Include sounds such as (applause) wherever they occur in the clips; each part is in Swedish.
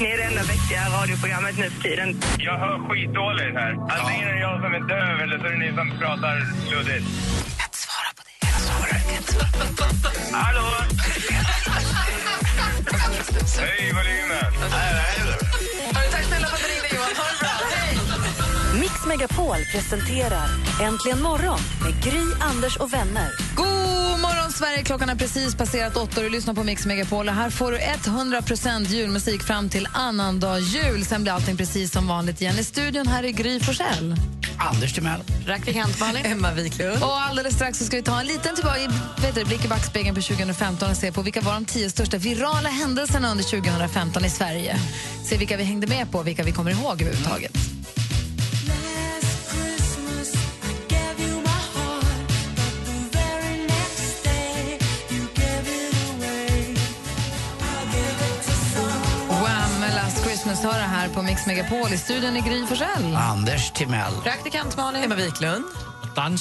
Ni är det enda vettiga radioprogrammet nu för tiden. Jag hör skitdåligt här. Antingen är det jag som är döv eller så är det ni som pratar luddigt. Hallå? Hej, vad ligger med? Tack snälla för att du ringde, Johan. Ha det bra. Hej! Mix Megapol presenterar Äntligen morgon med Gry, Anders och vänner. God Sverige! Klockan har precis passerat åtta och du lyssnar på Mix Megapol. Och här får du 100% julmusik fram till annandag jul. Sen blir allting precis som vanligt igen. I studion här är Gry Forssell. Anders Timell. Praktikant Malin. (laughs) Emma Wiklund. Och alldeles strax så ska vi ta en liten tillbaka, vet du, blick i backspegeln på 2015 och se på vilka var de tio största virala händelserna under 2015 i Sverige. Se vilka vi hängde med på, vilka vi kommer ihåg överhuvudtaget. Wham! Christmas hör det här på Mix Megapol. I studion är Gry Forssell. Anders Timell. Praktikant Malin. Emma Wiklund.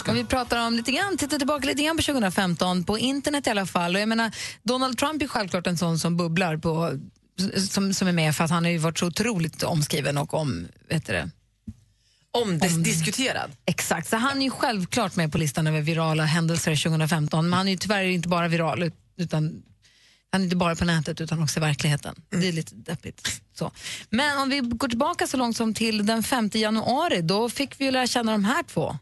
Och vi pratar om lite grann, tittar tillbaka lite grann på 2015, på internet i alla fall. Och jag menar, Donald Trump är självklart en sån som bubblar på, som, som är med för att han har ju varit så otroligt omskriven och om, vet du det, Omdiskuterad. Exakt, så han är ju självklart med på listan över virala händelser 2015. Men han är ju tyvärr inte bara viral, utan han är inte bara på nätet utan också i verkligheten. Det är lite deppigt. Så. Men om vi går tillbaka så långt som till den 5 januari, då fick vi ju lära känna de här två.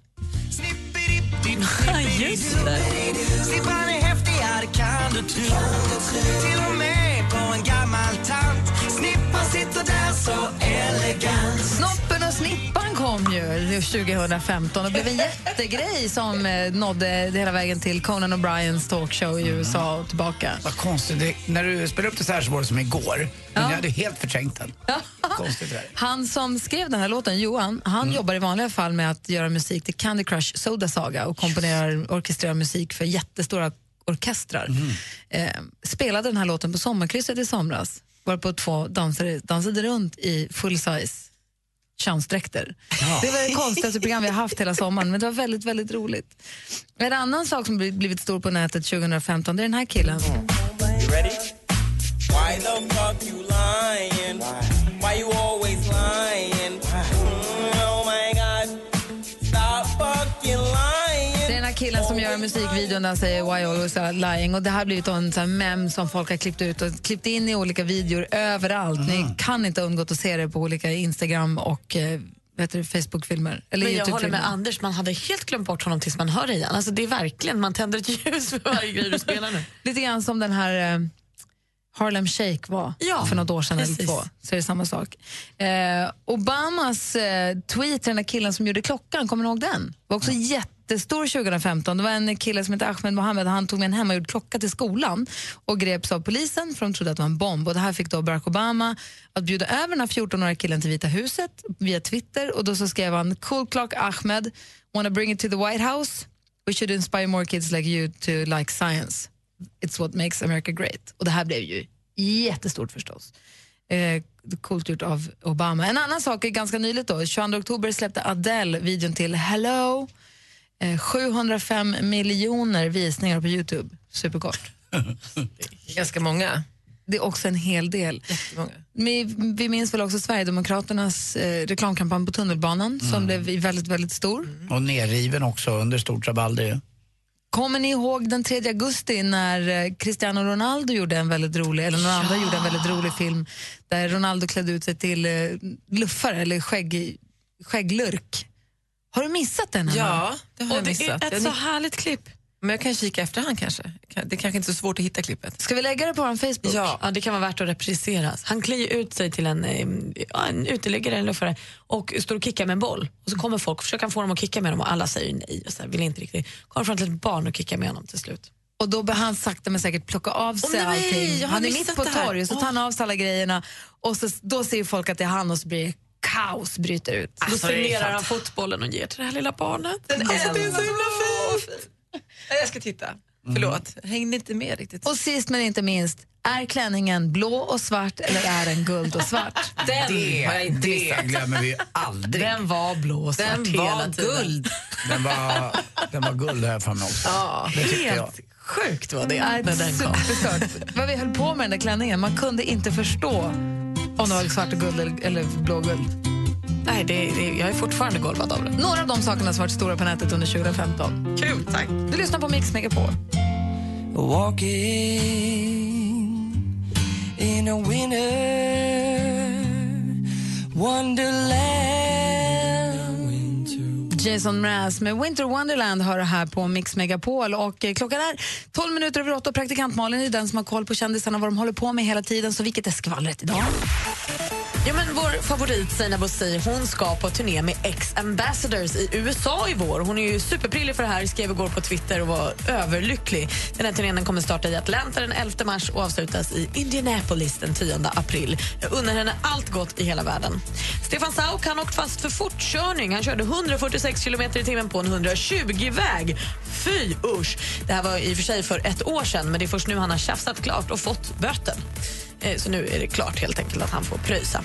(laughs) Just det. Snoppen och snippan kom ju 2015 och blev en jättegrej som eh, nådde hela vägen till Conan O'Briens talkshow i USA och tillbaka. Vad konstigt. Det, när du spelade upp det så här så var det som igår. Men jag hade helt förträngt den. Konstigt det där. Han som skrev den här låten, Johan, han jobbar i vanliga fall med att göra musik till Candy Crush Soda Saga och komponerar orkestrerar musik för jättestora orkestrar. Eh, spelade den här låten på sommarkrysset i somras, varpå två dansare dansade runt i full size könsdräkter. Det var det konstigaste program vi har haft hela sommaren, men det var väldigt, väldigt roligt. En annan sak som bli- blivit stor på nätet 2015, det är den här killen. Det är killen som gör musikvideon där han säger Why always lying och det här har blivit en sån mem som folk har klippt ut och klippt in i olika videor överallt. Ni kan inte ha undgått att se det på olika Instagram och eh, vet du, Facebook-filmer. Eller Men jag håller med Anders, man hade helt glömt bort honom tills man hör det igen. Alltså det är verkligen, man tänder ett ljus för varje grej du spelar nu. (laughs) Lite grann som den här eh, Harlem Shake var Ja, för något år sedan eller precis. två. Så är det samma sak. Eh, Obamas eh, tweet till den där killen som gjorde klockan, kommer ni ihåg den? var också jättestor 2015. Det var en kille som hette Ahmed Mohammed, han tog med en hemmagjord klocka till skolan och greps av polisen för de trodde att det var en bomb. Och det här fick då Barack Obama att bjuda över den här 14-åriga killen till Vita huset via Twitter och då så skrev han “Cool clock Ahmed, wanna bring it to the White House? We should inspire more kids like you to like science. It's what makes America great. Och det här blev ju jättestort förstås. Eh, coolt gjort av Obama. En annan sak är ganska nyligt då. 22 oktober släppte Adele videon till Hello. Eh, 705 miljoner visningar på Youtube. Superkort. Ganska många. Det är också en hel del. Vi, vi minns väl också Sverigedemokraternas eh, reklamkampanj på tunnelbanan som blev väldigt, väldigt stor. Och nerriven också under stort rabalder. Kommer ni ihåg den 3 augusti när eh, Cristiano Ronaldo gjorde en väldigt rolig, eller någon annan gjorde en väldigt rolig film där Ronaldo klädde ut sig till eh, luffare eller skägg, skägglurk. Har du missat den? Emma? Ja, det har Och jag det missat. är ett så härligt klipp. Men jag kan kika efterhand kanske. Kan- Det är kanske inte är så svårt att hitta klippet. Ska vi lägga det på vår Facebook? Ja. Ja, det kan vara värt att repriseras. Han klär ut sig till en, eh, en uteliggare, en luffare och står och kickar med en boll. Och så kommer folk och försöker få honom att kicka med dem och alla säger nej och så här, vill inte riktigt. Kommer fram till ett barn och kickar med honom till slut. Och då behöver han sakta men säkert plocka av sig nej, allting. Han är mitt på det här. torg och så tar han av sig alla grejerna och så, då ser folk att det är han och så blir det kaos bryter ut. Då Alltså, är signerar han fotbollen och ger till det här lilla barnet. Den är Alltså, det är så himla fint. (laughs) Jag ska titta. Förlåt, hängde inte med riktigt. Och sist men inte minst, är klänningen blå och svart eller är den guld och svart? (laughs) Den har jag Det, inte det missat. glömmer vi aldrig. Den var blå och svart Den hela var tiden. guld. Den var, den var guld här för mig också. Ja, det tyckte jag. helt sjukt var det Nej, när den kom. superstört. Vad vi höll på med den där klänningen, man kunde inte förstå om det var svart och guld eller, eller blåguld. Nej, det, det, jag är fortfarande golvad av det. Några av de sakerna som varit stora på nätet under 2015. Kul, tack. Du lyssnar på Mix Megapol. Walking in a winter wonderland. Jason Mraz med Winter Wonderland har det här på Mix Megapol. Och eh, klockan är 12 minuter över 8 och praktikant Malin är den som har koll på kändisarna vad de håller på med hela tiden. Så vilket är skvallret idag? Ja, men vår favorit Seinabo Sey hon ska på turné med X-Ambassadors i USA i vår. Hon är ju superprillig för det här, skrev igår på Twitter och var överlycklig. Den här turnén kommer starta i Atlanta den 11 mars och avslutas i Indianapolis den 10 april. Jag unnar henne allt gott i hela världen. Stefan Sauk han åkt fast för fortkörning. Han körde 146 km i timmen på en 120-väg. Fy usch! Det här var i och för sig för ett år sedan men det är först nu han har tjafsat klart och fått böten. Eh, så nu är det klart helt enkelt att han får pröjsa.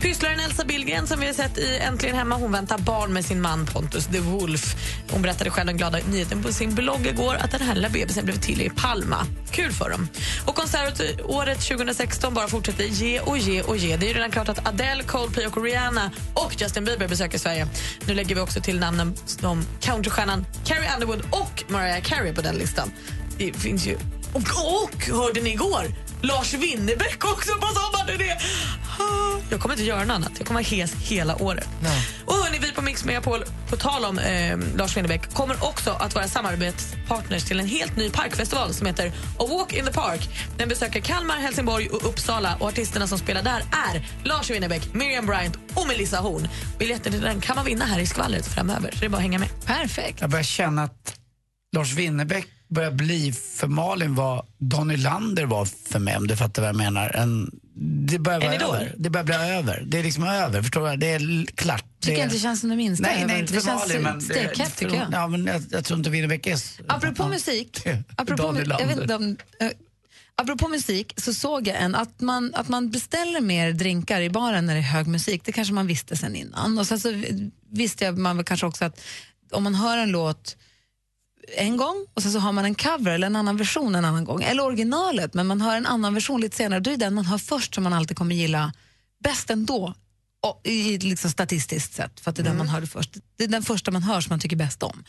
Pysslaren Elsa Billgren som vi har sett i Äntligen hemma, hon väntar barn med sin man Pontus the Wolf. Hon berättade själv den glada nyheten på sin blogg igår att den här lilla bebisen blev till i Palma. Kul för dem. Och konsertåret 2016 bara fortsätter ge och ge och ge. Det är ju redan klart att Adele, Coldplay och Rihanna och Justin Bieber besöker Sverige. Nu lägger vi också till namnen som countrystjärnan Carrie Underwood och Mariah Carey på den listan. Det finns ju... Och, och hörde ni igår? Lars Winnerbäck också på sommarturné! Ah, Jag kommer inte göra något annat. Jag kommer vara hes hela året. Och hörni, vi på Mix Megapol, på tal om eh, Lars Winnerbäck, kommer också att vara samarbetspartners till en helt ny parkfestival som heter A Walk in the Park. Den besöker Kalmar, Helsingborg och Uppsala och artisterna som spelar där är Lars Winnerbäck, Miriam Bryant och Melissa Horn. Biljetten till den kan man vinna här i skvallret framöver, så det är bara att hänga med. Perfekt. Jag börjar känna att Lars Winnerbäck börjar bli för Malin vad Donny Lander var för mig, om du fattar vad jag menar. En, det börjar vara över. Det börjar bli över. Det är liksom över, förstår du? Det är klart. Tycker det inte känns som det minsta Nej, nej, inte det för känns Malin. Men stekhett tycker jag. Ja, men jag, jag tror inte Winnerbäck är... Apropå musik, Det- (laughs) apropå, jag vet inte om, eh, apropå musik så såg jag en att man, att man beställer mer drinkar i baren när det är hög musik. Det kanske man visste sen innan. Och sen så visste jag man kanske också att om man hör en låt en gång och sen så har man en cover eller en annan version en annan gång. Eller originalet, men man hör en annan version lite senare. Då är den man hör först som man alltid kommer gilla bäst ändå. Och, i, liksom statistiskt sett, för att det är den man hörde först. Det är den första man hör som man tycker bäst om.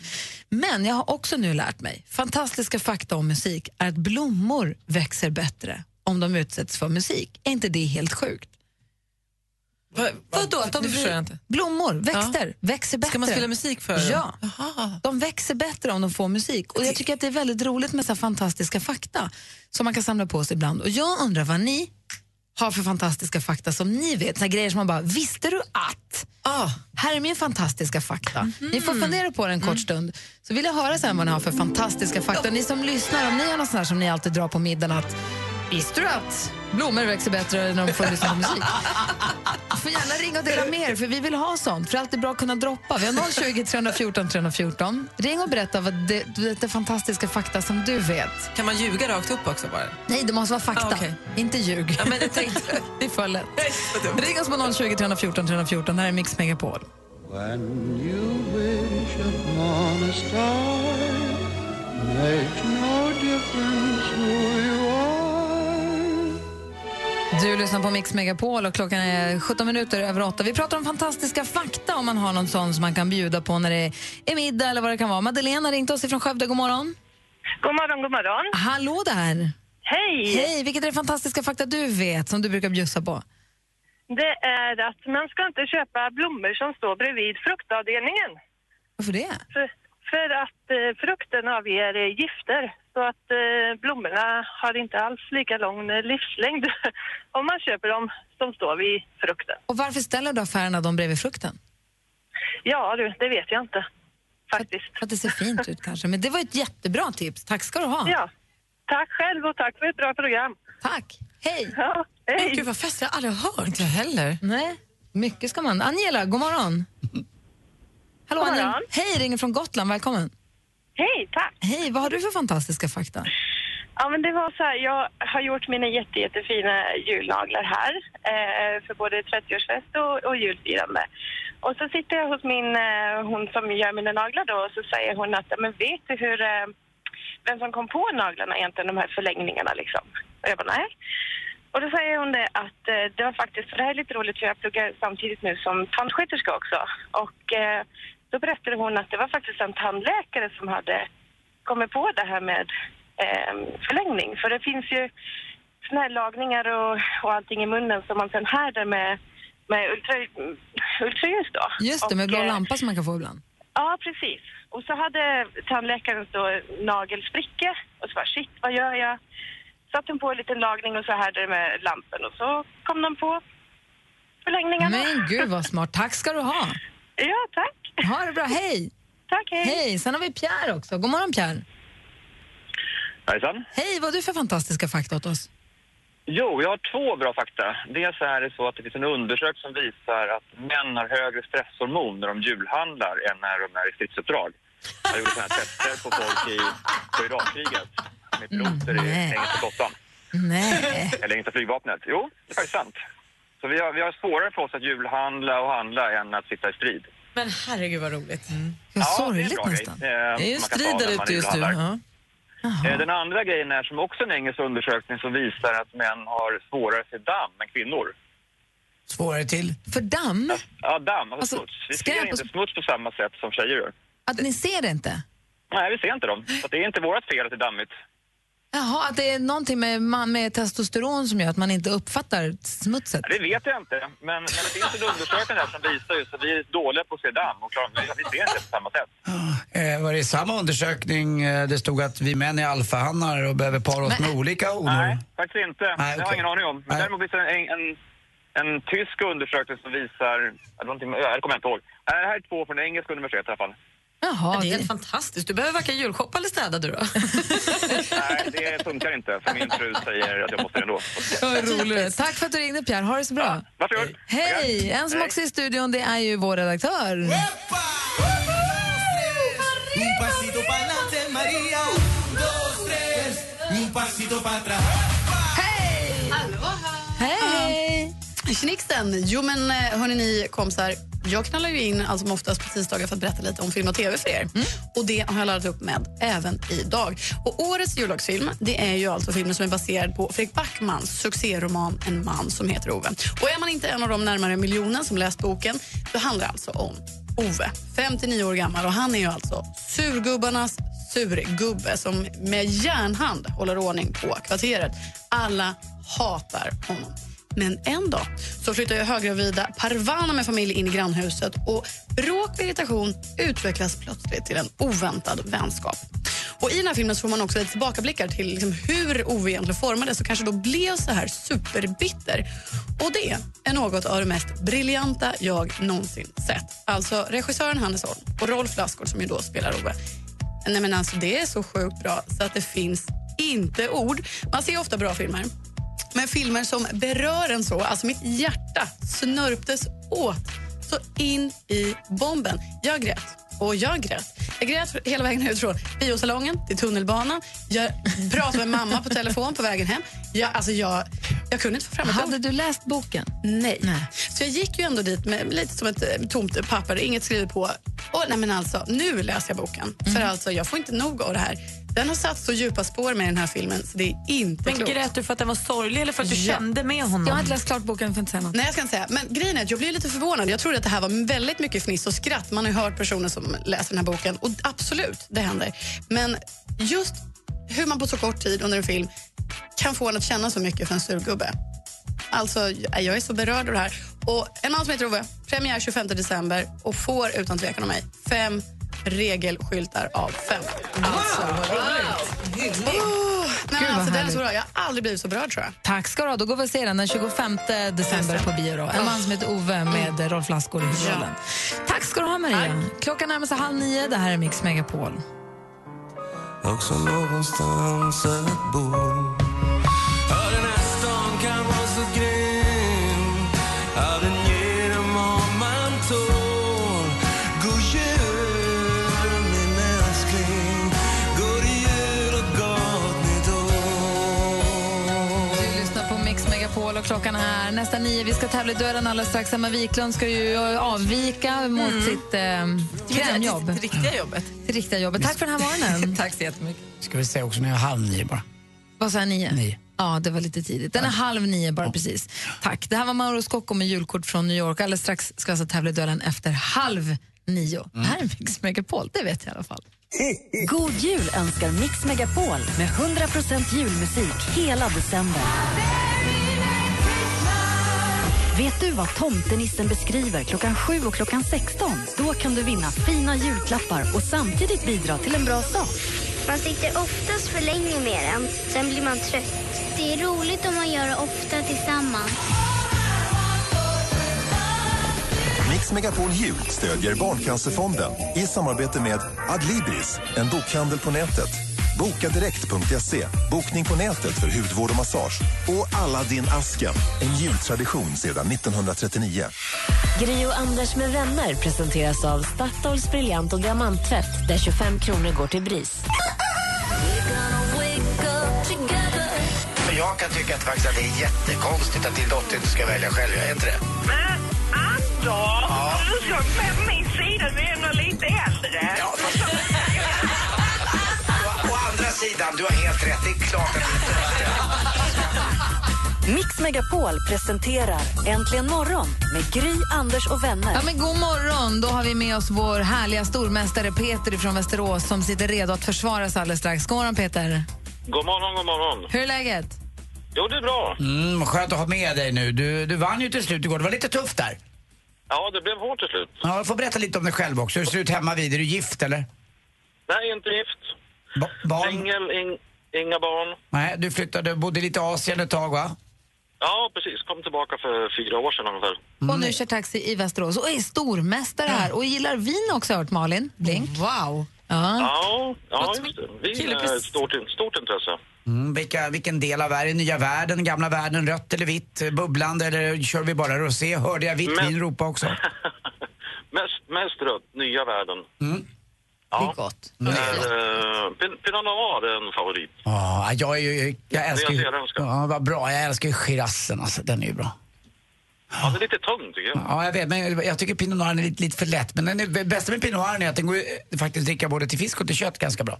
Men jag har också nu lärt mig, fantastiska fakta om musik är att blommor växer bättre om de utsätts för musik. Är inte det helt sjukt? Va, Vadå? Att de. Blommor, växter, växer bättre. Ska man spela musik för? Ja. De växer bättre om de får musik. Och Jag tycker att det är väldigt roligt med så fantastiska fakta som man kan samla på sig ibland. Och Jag undrar vad ni har för fantastiska fakta som ni vet. Så grejer som man bara, visste du att? Ah. Här är min fantastiska fakta. Ni får fundera på det en kort stund. Så vill jag höra sen vad ni har för fantastiska fakta. Ni som lyssnar, om ni har något sånt som ni alltid drar på middagen att Visste du att blommor växer bättre när de får lyssna på musik? Du (laughs) får gärna ringa och dela med er, för vi vill ha sånt. För det är bra att kunna droppa. Vi har 020 314 314. Ring och berätta vad det, det, det fantastiska fakta som du vet. Kan man ljuga rakt upp också bara? Nej, det måste vara fakta, Ah, okej. inte ljug. Ja, men jag tänkte... (laughs) det är för lätt. Ring oss på 020 314 314. Här är Mix Megapol. When you wish upon a star makes no Du lyssnar på Mix Megapol och klockan är 17 minuter över 8. Vi pratar om fantastiska fakta om man har någon sån som man kan bjuda på när det är middag eller vad det kan vara. Madeleine har ringt oss ifrån Skövde. God morgon. God morgon, god morgon. Hallå där. Hej! Hej, vilket är det fantastiska fakta du vet som du brukar bjussa på? Det är att man ska inte köpa blommor som står bredvid fruktavdelningen. Varför det? För, för att eh, frukten avger gifter. Så att eh, blommorna har inte alls lika lång eh, livslängd (laughs) om man köper dem som står vid frukten. Och varför ställer du affärerna dem bredvid frukten? Ja du, det vet jag inte. Faktiskt. För att det ser fint ut kanske. Men det var ett jättebra tips. Tack ska du ha. Ja. Tack själv och tack för ett bra program. Tack. Hej. Ja, Men hej. gud vad fest, jag har aldrig hört. Inte heller. Nej. Mycket ska man. Angela, god morgon. Hallå, God Angela. morgon. Hej, ringer från Gotland. Välkommen. Hej, tack. Hej, vad har du för fantastiska fakta? Ja, men det var så här, jag har gjort mina jätte, jättefina julnaglar här eh, för både 30-årsfest och, och julfirande. Och så sitter jag hos min, eh, hon som gör mina naglar då och så säger hon att, "Ja, men vet du hur, eh, vem som kom på naglarna egentligen, de här förlängningarna liksom? Och jag bara, nej. Och då säger hon det att eh, det var faktiskt, för det här är lite roligt för jag pluggar samtidigt nu som tandsköterska också. Och eh, då berättade hon att det var faktiskt en tandläkare som hade kommit på det här med eh, förlängning. För det finns ju såna här lagningar och, och allting i munnen som man sen härdar med, med ultra, ultraljus då. Just det, med Och, blå eh, lampa som man kan få ibland. Ja, precis. Och så hade tandläkaren då nagelspricka och så bara shit, vad gör jag? Satte hon på en liten lagning och så härdade med lampen och så kom de på förlängningarna. Men gud vad smart. Tack ska du ha. Ja, tack. Ha det bra. Hej. Tack, hej. Hej. Sen har vi Pierre också. God morgon Pierre. Hejsan. Hej, vad har du för fantastiska fakta åt oss? Jo, jag har två bra fakta. Dels är det så att det finns en undersökning som visar att män har högre stresshormon när de julhandlar än när de är i stridsuppdrag. Jag gjorde sådana här tester på folk i, på Irakkriget med piloter i engelska flottan, Nej. eller engelska flygvapnet. Jo, det är faktiskt sant. Så vi har, vi har svårare för oss att julhandla och handla än att sitta i strid. Men herregud vad roligt. Är en sorgligt grej. nästan. Eh, Det är ju man kan strid ta där ute just nu. Ja. Eh, Den andra grejen är som också en engelsk undersökning som visar att män har svårare för damm än kvinnor. Svårare till? För damm? Ja, damm, alltså, Alltså, smuts. Vi ser och- inte smuts på samma sätt som tjejer gör. Att ni ser det inte? Nej, vi ser inte dem. Så det är inte vårt fel att det är dammigt. Jaha, att det är någonting med, man- med testosteron som gör att man inte uppfattar smutset? Det vet jag inte, men, men det finns en undersökning där som visar just att vi är dåliga på att se damm och klar, vi, ser inte det på samma sätt. Eh, var det i samma undersökning eh, det stod att vi män är alfahannar och behöver para oss med olika honor? Nej, faktiskt inte. Nej, Det har jag ingen aning om. Men Nej. däremot finns det en, en, en tysk undersökning som visar... någonting- ja, Det kommer jag inte ihåg. Det här är två från det engelska universitetet i alla fall. Jaha, det är det- helt fantastiskt. Du behöver varken julshoppa eller städa du då. (laughs) Nej, det funkar inte. För min fru säger att jag måste ändå. Vad roligt. Tack för att du ringde Pierre, ha det så bra. Varsågod. Hej! En som Hej. också är i studion det är ju vår redaktör. Para atrás. Hej! Tjenixen! Jo men eh, hörni ni kompisar, jag knallar ju in allt som oftast på tisdagar för att berätta lite om film och tv för er. Och det har jag laddat upp med även idag. Och årets jullagsfilm det är ju alltså filmen som är baserad på Fredrik Backmans succéroman En man som heter Ove. Och är man inte en av de närmare miljonen som läst boken, då handlar det alltså om Ove, 59 år gammal och han är ju alltså surgubbarnas surgubbe som med järnhand håller ordning på kvarteret. Alla hatar honom. Men en dag så flyttar ju höggravida Parvana med familj in i grannhuset och bråk och irritation utvecklas plötsligt till en oväntad vänskap. Och I den här filmen så får man också lite tillbakablickar till liksom hur Ove egentligen formades och kanske då blev så här superbitter. Och det är något av det mest briljanta jag någonsin sett. Alltså regissören Hannes Holm och Rolf Lassgård som ju då spelar Ove. Nej, men alltså, det är så sjukt bra så att det finns inte ord. Man ser ofta bra filmer. Men filmer som berör en så, alltså mitt hjärta snörptes åt så in i bomben. Jag grät. Och jag grät. Jag grät hela vägen ut från biosalongen till tunnelbanan. Jag pratade med mamma på telefon på vägen hem. Jag, alltså jag, jag kunde inte få fram ett Hade du läst boken? Nej. Så jag gick ju ändå dit med lite som ett eh, tomt papper, inget skrivet på. Och, nej men alltså, nu läser jag boken. För alltså, jag får inte nog av det här. Den har satt så djupa spår med den här filmen så det är inte Men klokt. grät du för att den var sorglig eller för att du Ja. kände med honom? Jag har inte läst klart boken, får inte säga något. Nej, jag ska inte säga. Men grejen är att jag blev lite förvånad. Jag trodde att det här var väldigt mycket fniss och skratt. Man har ju hört personer som läser den här boken och absolut, det händer. Men just hur man på så kort tid under en film kan få en att känna så mycket för en surgubbe. Alltså, jag är så berörd av det här. Och en man som heter Ove, premiär 25 december och får utan tvekan av mig fem regelskyltar av fem. Alltså, vad roligt. Oh, nej, Gud, alltså, den är så bra. Jag har aldrig blivit så berörd tror jag. Tack ska du ha. Då går vi och ser den den 25 december på bio. Då. En man som heter Ove med Rolf Lassgård i huvudrollen. Tack ska du ha, Maria. Klockan närmar sig halv nio. Det här är Mix Megapol. Också någonstans att bo klockan är. Nästan nio. Vi ska tävla i duellen alldeles strax. Emma Wiklund ska ju avvika mot Mm. sitt eh, krämjobb. Det riktiga jobbet. (laughs) Det riktiga jobbet. Tack för den här morgonen. (laughs) Tack så jättemycket. Ska vi säga också när jag är halv nio bara. Vad sa jag, nio? Nio. Ja, det var lite tidigt. Den är halv nio bara precis. Tack. Det här var Mauro Scocco med julkort från New York. Alldeles strax ska vi alltså tävla i duellen efter halv nio. Det här är Mix Megapol, det vet jag i alla fall. (laughs) God jul önskar Mix Megapol med 100% julmusik hela december. Vet du vad tomtenissen beskriver klockan 7 och klockan 16? Då kan du vinna fina julklappar och samtidigt bidra till en bra sak. Man sitter oftast för länge med den, sen blir man trött. Det är roligt om man gör det ofta tillsammans. Mix Megapol Jul stödjer Barncancerfonden i samarbete med Adlibris, en bokhandel på nätet. Bokadirekt.se, bokning på nätet för hudvård och massage. Och Aladdin Asken, en jultradition sedan 1939. Gri och Anders med vänner presenteras av Statoils briljant och diamanttvätt där 25 kronor går till BRIS. Men jag kan tycka att, faktiskt att det är jättekonstigt att din dotter inte ska välja själv. Jag är inte det. Men Anders, du ska med min sida, du är ändå lite äldre. Ja, sidan, du har helt rätt. Det är klart att Mix Megapol presenterar Äntligen morgon med Gry, Anders och vänner. Ja, men god morgon! Då har vi med oss vår härliga stormästare Peter från Västerås som sitter redo att försvara sig alldeles strax. God morgon, Peter. God morgon, god morgon. Hur är läget? Jo, det är bra. Mm, skönt att ha med dig nu. Du, du vann ju till slut igår. Det var lite tufft där. Ja, det blev hårt till slut. Ja, du får berätta lite om dig själv också. Hur ser det ut hemma vid? Är du gift eller? Nej, inte gift. Barn? Singel, ing, inga barn. Nej, du flyttade, bodde lite i Asien ett tag va? Ja, precis. Kom tillbaka för fyra år sedan ungefär. Och nu kör taxi i Västerås och är stormästare här och gillar vin också, har jag hört Malin Blink. Wow! Ja. Ja, ja just det. Vi kille är ett stort, stort intresse. Mm, vilka, vilken del av världen? Nya världen, gamla världen, rött eller vitt, bubblande eller kör vi bara rosé? Hörde jag vitt Men- vin ropa också? (laughs) Mest, mest rött, nya världen. Mm. Ja. Det är gott. Är, eh, Pin- Pinot Noir är en favorit. Ja, jag är ju, jag älskar ju, ja, vad bra, jag älskar ju girassen alltså, den är ju bra. Ja, det är lite tung tycker jag. Ja, jag vet, men jag tycker Pinot Noir är lite, lite för lätt. Men den är, det bästa med Pinot Noir är att den går ju eh, faktiskt dricka både till fisk och till kött ganska bra.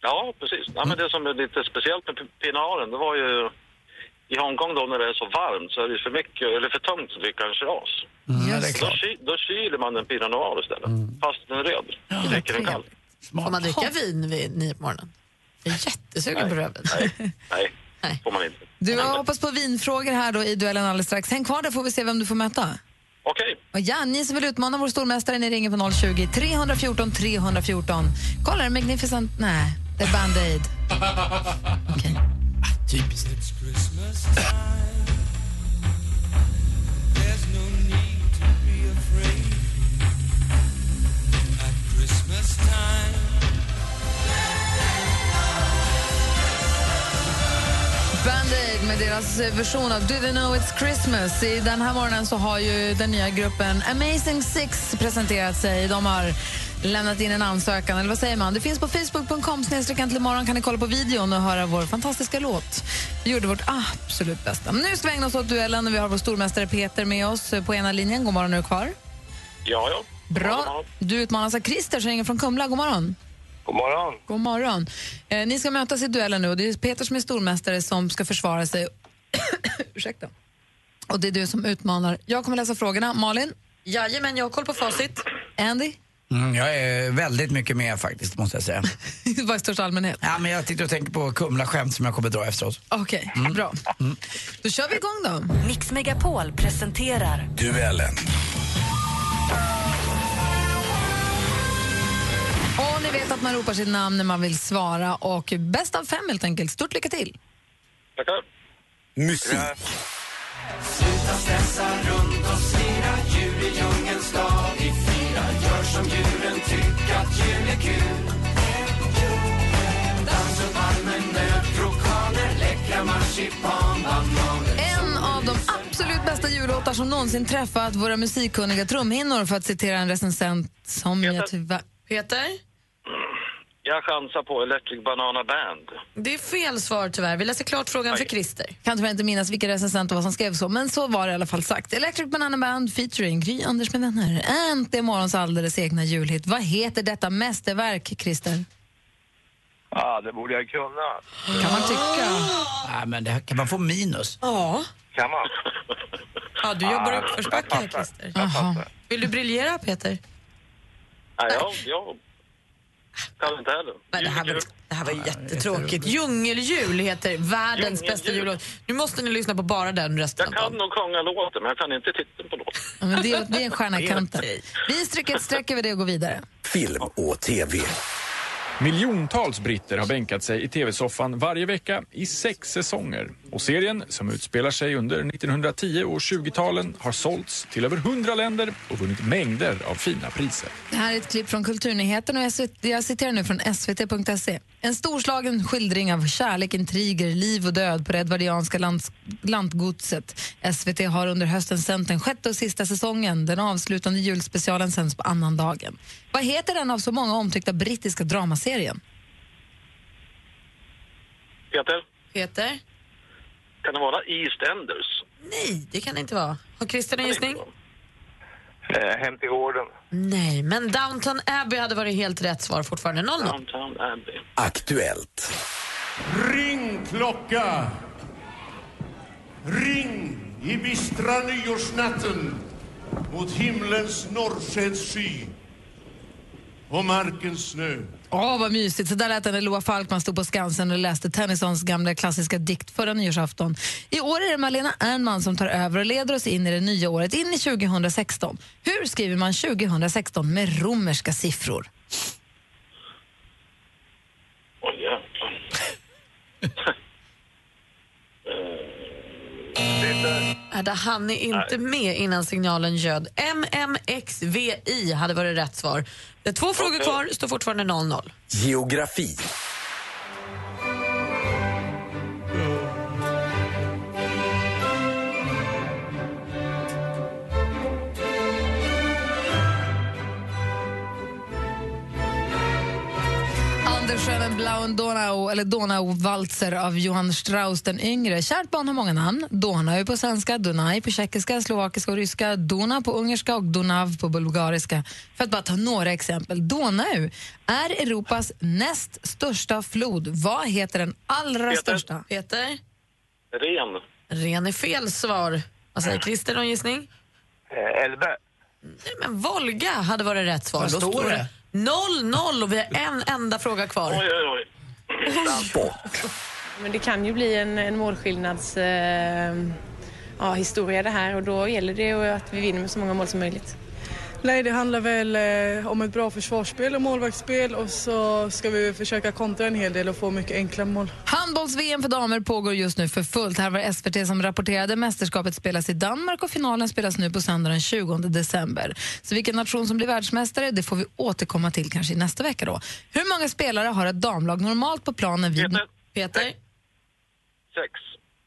Ja, precis. Ja, men det som är lite speciellt med Pinot Noiren, det var ju i Hongkong då när det är så varmt så är det för mycket, eller för tungt att dricka en shiraz. Mm, ja, det är Då, klart. Mm. ky, då kyler man en Pinot Noir istället, fast den är röd. och dricker den kall. Får man dricka vin vid nio på morgonen? Jag är jättesugen på rödvin. (laughs) Nej, får man inte. Du, jag hoppas på vinfrågor här då i duellen alldeles strax. Häng kvar där får vi se vem du får möta. Okej. Och ja, ni som vill utmana vår stormästare, ni ringer på 020 314 314. Kolla, Magnificent... Nej, det är Band-Aid. (laughs) Okej. Typiskt. There's no need to be afraid at Christmas time. Band-Aid med deras eh, version av Do They Know It's Christmas. I den här morgonen så har ju den nya gruppen Amazing Six presenterat sig. De har lämnat in en ansökan, eller vad säger man? Det finns på facebook.com imorgon kan ni kolla på videon och höra vår fantastiska låt. Vi gjorde vårt absolut bästa. Men nu ska vi ägna oss åt duellen och vi har vår stormästare Peter med oss på ena linjen. God morgon, är du kvar? Ja, ja. Bra. Du utmanas av Christer som ringer från Kumla. God morgon. God morgon. God morgon. Eh, ni ska mötas i duellen nu och det är Peter som är stormästare som ska försvara sig. (coughs) Ursäkta. Och det är du som utmanar. Jag kommer läsa frågorna. Malin? Jajamän, jag har koll på facit. Andy? Mm, jag är väldigt mycket med faktiskt, måste jag säga. (laughs) Vad i största allmänhet? Ja, men jag sitter och tänker på Kumla-skämt som jag kommer dra efteråt. Okej, bra. Då kör vi igång då. Mix Megapol presenterar Duellen. Och ni vet att man ropar sitt namn när man vill svara och bäst av fem helt enkelt. Stort lycka till. Tackar. Musik. Sluta stressa runt och slira, djur i djungeln är kul. Dans läckra. En av de absolut bästa jullåtar som någonsin träffat våra musikkunniga trumhinnor för att citera en recensent som jag tyvärr... Peter? Jag chansar på Electric Banana Band. Det är fel svar tyvärr. Vi läser klart frågan för Christer. Kan tyvärr inte minnas vilka recensenter som skrev så, men så var det i alla fall sagt. Electric Banana Band featuring Gry Anders med vänner. Äntligen morgons alldeles egna julhit. Vad heter detta mästerverk, Christer? Ja, det borde jag kunna. Kan man tycka. Nej, men det här kan man få minus. Ja. Kan man? Ja, du jobbar uppförsbacke här, Christer. Jaha. Vill du briljera, Peter? Nej, jag, jag kan inte heller. Men det här var, det här var jättetråkigt. Djungeljul heter världens bästa jullåt. Nu måste ni lyssna på bara den resten Jag av kan dagen. nog sjunga låten, men jag kan inte titeln på låten. Ja, men det, är, det är en stjärna i kanten. Vi stryker ett streck över det och går vidare. Film och TV. Miljontals britter har bänkat sig i tv-soffan varje vecka i sex säsonger. Och serien, som utspelar sig under 1910 och 20-talen, har sålts till över 100 länder och vunnit mängder av fina priser. Det här är ett klipp från Kulturnyheten och jag, cit- jag citerar nu från svt.se. En storslagen skildring av kärlek, intriger, liv och död på det edvardianska lands, lantgodset. SVT har under hösten sänt den sjätte och sista säsongen. Den avslutande julspecialen sänds på annandagen. Vad heter den av så många omtyckta brittiska dramaserien? Peter, Peter? Kan det vara EastEnders? Nej, det kan det inte vara. Har Christer en gissning? Eh, hem till gården. Nej, men Downton Abbey hade varit helt rätt svar fortfarande. 0-0. Downtown Abbey. Aktuellt. Ring klocka! Ring i bistra nyårsnatten mot himlens norrskenssky och markens snö. Åh, vad mysigt. Så där lät det när Loa Falkman stod på Skansen och läste Tennysons gamla klassiska dikt förra nyårsafton. I år är det Malena Ernman som tar över och leder oss in i det nya året, in i 2016. Hur skriver man 2016 med romerska siffror? Oj, jävlar. (laughs) Hade han är inte med innan signalen ljöd. MMXVI hade varit rätt svar. Det är två frågor kvar, står fortfarande 0-0. Geografi. Anders Schönen Blauen Donau, eller Donauwalzer av Johann Strauss den yngre. Kärt barn har många namn. Donau på svenska, Dunaj på tjeckiska, slovakiska och ryska, Dona på ungerska och Donav på bulgariska. För att bara ta några exempel. Donau är Europas näst största flod. Vad heter den allra Peter. största? Peter? Ren. Ren är fel svar. Vad säger Christer, någon gissning? Eh, Elbe. Nej, men Volga hade varit rätt svar. Vad står det? 0-0 och vi har en enda fråga kvar. Oj, oj, oj. Men det kan ju bli en, en målskillnads eh, ja, historia det här och då gäller det ju att vi vinner med så många mål som möjligt. Nej, det handlar väl eh, om ett bra försvarsspel och målvaktsspel och så ska vi försöka kontra en hel del och få mycket enkla mål. Handbolls-VM för damer pågår just nu för fullt. Här var SVT som rapporterade. Mästerskapet spelas i Danmark och finalen spelas nu på söndag den 20 december. Så vilken nation som blir världsmästare det får vi återkomma till kanske i nästa vecka. Då. Hur många spelare har ett damlag normalt på planen vid... Peter. Peter? Sex.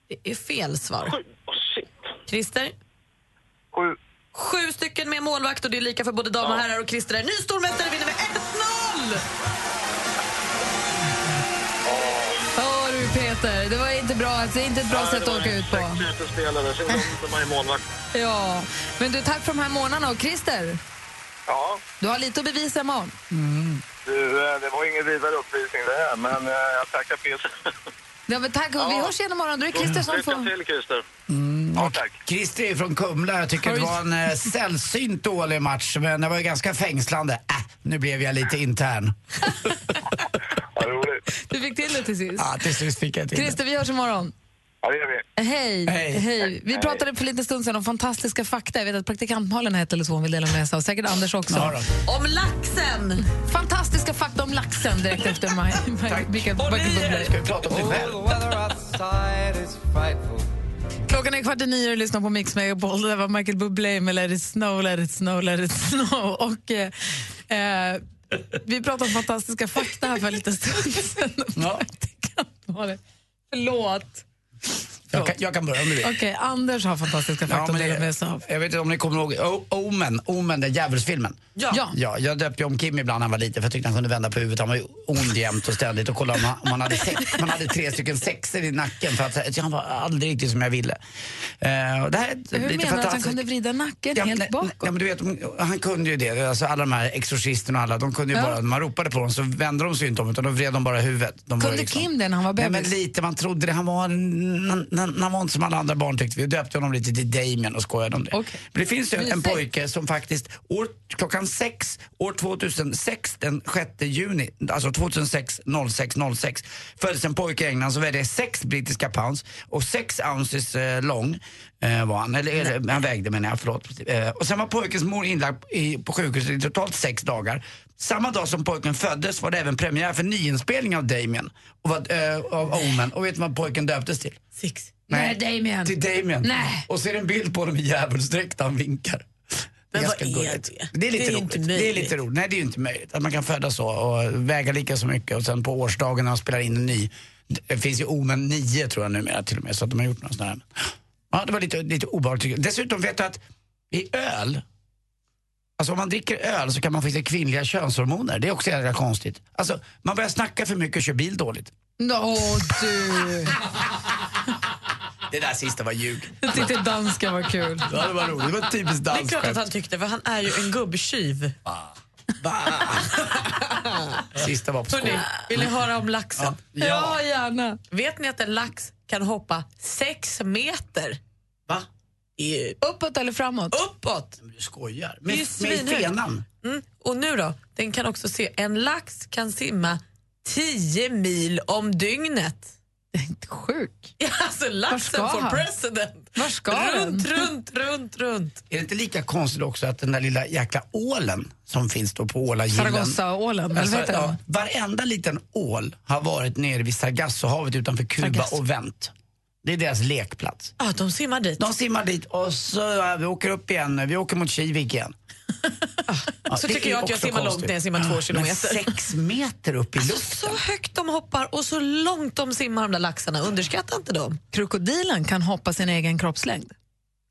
Det är fel svar. Sju. Oh, shit. Christer? Sju. Sju stycken med målvakt och det är lika för både damer och herrar och Christer är ny stormästare vinner med 1-0! Hör du Peter, det var inte bra. Det är inte ett bra sätt att åka ut på. Sex utespelare, sen är målvakt. Ja, men du, tack för de här månaderna. Och Christer, Ja, du har lite att bevisa imorgon. du, eh, det var ingen vidare uppvisning det här, men eh, jag tackar Peter. (laughs) Ja, men tack, och vi hörs igen imorgon. Då är Christer som Lycka får... till, Christer. Ja, tack. Christer är från Kumla. Jag tycker det var en eh, (laughs) sällsynt dålig match, men det var ju ganska fängslande. Äh, nu blev jag lite intern. (laughs) Du fick till det till sist. Ja, till sist fick jag till Christer, vi hörs imorgon. Ja, det gör vi. Hej. Hej. Vi pratade för lite stund sedan om fantastiska fakta. Jag vet att praktikant Malin eller två hon vill dela med sig av. Säkert Anders också. Ja. Om laxen! Fantastiska fakta om laxen direkt efter Maj- (laughs) Mikael Och ni ska vi prata om dig själv. Klockan är kvart i nio och du lyssnar på Mix Megapol. Det var Michael Bublé med Let it snow, let it snow, let it snow. Och, eh, eh, vi pratade om fantastiska fakta här för en liten stund sedan. Ja. Förlåt. Jag kan, jag kan börja om du vill. Okej, Anders har fantastiska fakta att dela med sig av. Jag vet inte om ni kommer ihåg O- Omen, Omen den djävulsfilmen. Ja. Ja. ja. Jag döpte ju om Kim ibland när han var liten för jag tyckte han kunde vända på huvudet. Han var ju ond jämt och ständigt och kollade om han, om han hade sex, om han hade tre stycken sexer i nacken för att så han var aldrig riktigt som jag ville. Eh, och det här är Hur lite menar du att han fantastiskt. kunde vrida nacken Ja, helt nej, bakåt? Ja, men du vet, han kunde ju det. Alltså, alla de här exorcisterna och alla, de kunde ju Ja. bara, när man ropade på dem så vände de sig inte om utan de vred de bara huvudet. De var Kunde liksom- Kim det när han var Nej, bebis? men lite, man trodde det. Han var, han var inte som alla andra barn tyckte vi. Vi döpte honom lite till Damien och skojade om det. Men det finns ju en pojke som faktiskt år, klockan sex, år 2006, den 6 juni, alltså 2006, 06, 06, föddes en pojke i England som vägde 6 brittiska pounds och 6 ounces eh, lång eh, var han, eller, eller han vägde menar jag, förlåt. Eh, och sen var pojkens mor inlagd i, på sjukhuset i totalt sex dagar. Samma dag som pojken föddes var det även premiär för nyinspelning av Damien och vad, eh, av Omen. Och vet du vad pojken döptes till? Six. Nej, Damien. Till Damien. Nej. Och så är det en bild på honom i djävulsdräkt han vinkar. Men vad är gulligt. det? Det är lite Det är roligt. inte det är lite roligt. Nej, det är ju inte möjligt. Att man kan födas så och väga lika så mycket och sen på årsdagen när man spelar in en ny. Det finns ju Omen 9 tror jag numera till och med så att de har gjort någon sån här. Ja, det var lite, lite obehagligt. Dessutom vet du att i öl Alltså om man dricker öl så kan man få i sig kvinnliga könshormoner. Det är också jävla konstigt. Alltså man börjar snacka för mycket och kör bil dåligt. Åh du! (laughs) Det där sista var ljug. Jag tyckte danska var kul. Ja, det var roligt. Det var typiskt Det är klart att han tyckte, för han är ju en gubbtjuv. (laughs) Sista var på skoj. Vill ni höra om laxen? Ja. Ja, gärna. Vet ni att en lax kan hoppa sex meter? Va? Uppåt eller framåt? Uppåt! Du skojar. Det är Med, med fenan. Mm. Och nu då, den kan också se, en lax kan simma 10 mil om dygnet. Sjuk. (laughs) Ja, alltså laxen for han? president. Var ska runt, den? runt, runt, runt. Är det inte lika konstigt också att den där lilla jäkla ålen som finns då på ålagillen. Sargassoålen, eller vad heter den? varenda liten ål har varit nere vid Sargassohavet utanför Kuba Sargasso. och vänt. Det är deras lekplats. Ja, de simmar dit. De simmar dit och så ja, vi åker upp igen. Vi åker mot Kivik igen. (laughs) Ja, så tycker jag att jag simmar långt konstigt. när jag simmar två Men kilometer. sex meter upp i luften. Så högt de hoppar och så långt de simmar de där laxarna. Underskatta inte dem. Krokodilen kan hoppa sin egen kroppslängd.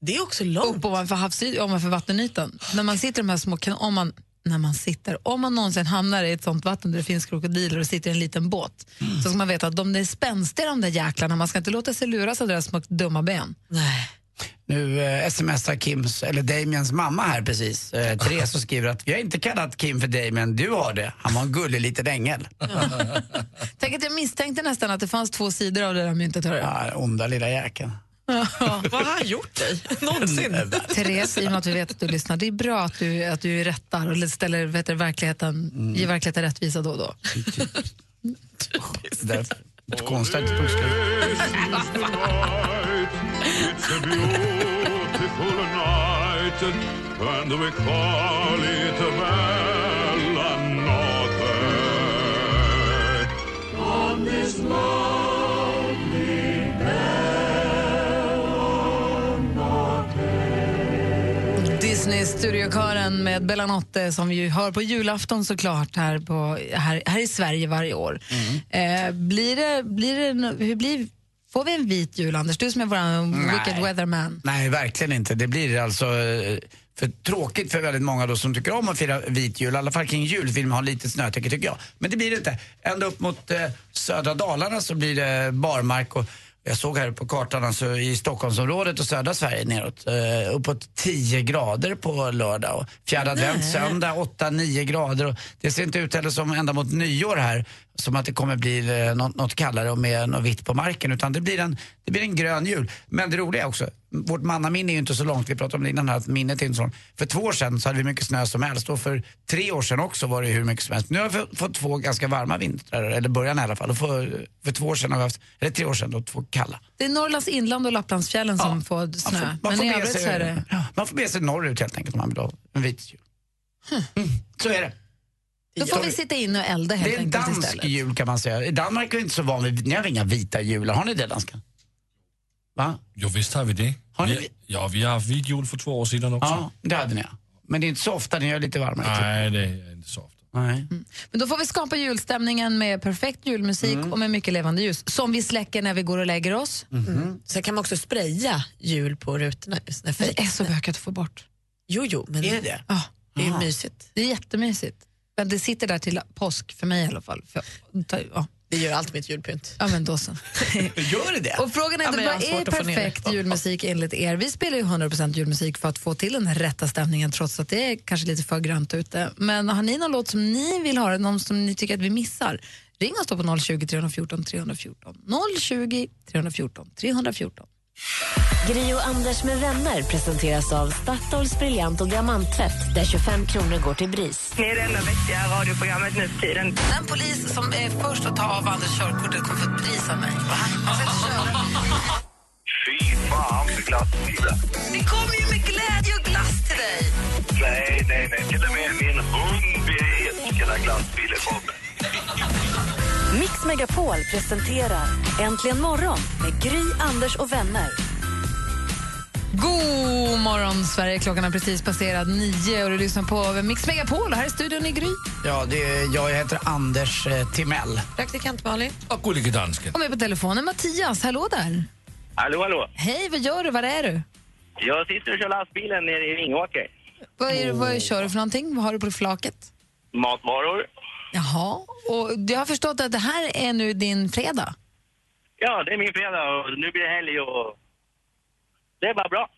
Det är också långt. Upp ovanför, havsy- ovanför vattenytan. När man sitter i de här små kan- om man, när man sitter, om man någonsin hamnar i ett sånt vatten där det finns krokodiler och sitter i en liten båt Mm. så ska man veta att de är spänstiga de där jäklarna. Man ska inte låta sig luras av deras små dumma ben. Nej. Nu eh, smsar Kims, eller Damiens mamma här precis, eh, Therese, och skriver att vi har inte kallat Kim för Damien, du har det. Han var en gullig liten ängel. (laughs) Tänk att jag misstänkte nästan att det fanns två sidor av det där myntet. Hörru. Ja, onda lilla jäkeln. Vad har han gjort dig? Någonsin? Therese, i och med att vi vet att du lyssnar, det är bra att du, att du rättar och ställer vet du, verkligheten, Mm. ger verkligheten rättvisa då och då. Konstigt det night we call it a bella notte. On this lonely Disney-studiokören med Bellanotte som vi hör på julafton såklart här, på, här, här i Sverige varje år. Mm. Eh, blir det, blir det, hur blir, får vi en vit jul, Anders? Du som är vår wicked weatherman. Nej, verkligen inte. Det blir alltså eh, för tråkigt för väldigt många då som tycker om att fira vit jul. I alla fall kring jul vill man ha lite snötäcke tycker jag. Men det blir det inte. Ända upp mot eh, södra Dalarna så blir det barmark och jag såg här på kartan alltså i Stockholmsområdet och södra Sverige neråt eh, uppåt 10 grader på lördag och fjärde advent söndag 8-9 grader och det ser inte ut heller som ända mot nyår här som att det kommer bli eh, något, något kallare och med något vitt på marken utan det blir, en, det blir en grön jul. Men det roliga är också, vårt mannaminne är ju inte så långt, vi pratade om det innan här, att minnet är inte så långt. För två år sedan så hade vi mycket snö som helst och för tre år sedan också var det hur mycket som helst. Nu har vi fått två ganska varma vintrar, eller början i alla fall. Och för, för två år sedan har vi haft, eller tre år sedan då, två kalla. Det är Norrlands inland och Lapplandsfjällen som får snö. Man Men får i övrigt sig- så är det... ja, man får be sig norrut helt enkelt om man vill ha en vit jul. Mm, så är det. Då får vi sitta inne och elda helt Det är en enkelt dansk istället. jul kan man säga. I Danmark är vi inte så van vid, ni har inga vita jular, har ni det danskan? Va? Jo, visst har vi det. Har ni vi, ja, vi har haft vit jul för två år sedan också. Ja, det hade ni ja. Men det är inte så ofta ni gör lite varmare. Nej, det är inte så ofta. Nej. Men då får vi skapa julstämningen med perfekt julmusik Mm. och med mycket levande ljus. Som vi släcker när vi går och lägger oss. Mm. Sen kan man också spraya jul på rutorna. just när Men det är så bökigt att få bort. Jo, jo, men Är det det? Ja. det är ju mysigt. Det är jättemysigt. Men det sitter där till påsk, för mig i alla fall. För, ja. Det gör allt mitt julpynt. Ja, men då så. (laughs) Gör det? Och frågan är Ja, inte, vad är perfekt julmusik enligt er? Vi spelar ju 100% julmusik för att få till den rätta stämningen trots att det är kanske lite för grönt ute. Men har ni någon låt som ni vill höra, någon som ni tycker att vi missar? Ring oss då på 020 314 314. 020 314 314. Gri och Anders med vänner presenteras av Statoils briljant och diamanttvätt där 25 kronor går till BRIS. Ni är det enda vettiga radioprogrammet nu för tiden. Den polis som är först att ta av Anders körkortet kommer få ett pris av mig. Fy fan för glassbilen. Det kommer ju med glädje och glass till dig. Nej, nej, nej. Till och med min hund älskar när glassbilen kommer. Mix Megapol presenterar Äntligen morgon med Gry, Anders och vänner. God morgon, Sverige. Klockan har precis passerat nio och du lyssnar på Mix Megapol. Här i studion i Gry. Ja, det är, jag heter Anders eh, Timell. Praktikant Malin. Och gullige dansken. Och med på telefonen Mattias. Hallå där. Hallå, hallå. Hej, vad gör du? Var är du? Jag sitter och kör lastbilen nere i Vingåker. Vad, är, vad kör du för någonting? Vad har du på flaket? Matvaror. Jaha. Och jag har förstått att det här är nu din fredag. Ja, det är min fredag och nu blir det helg och det är bara bra.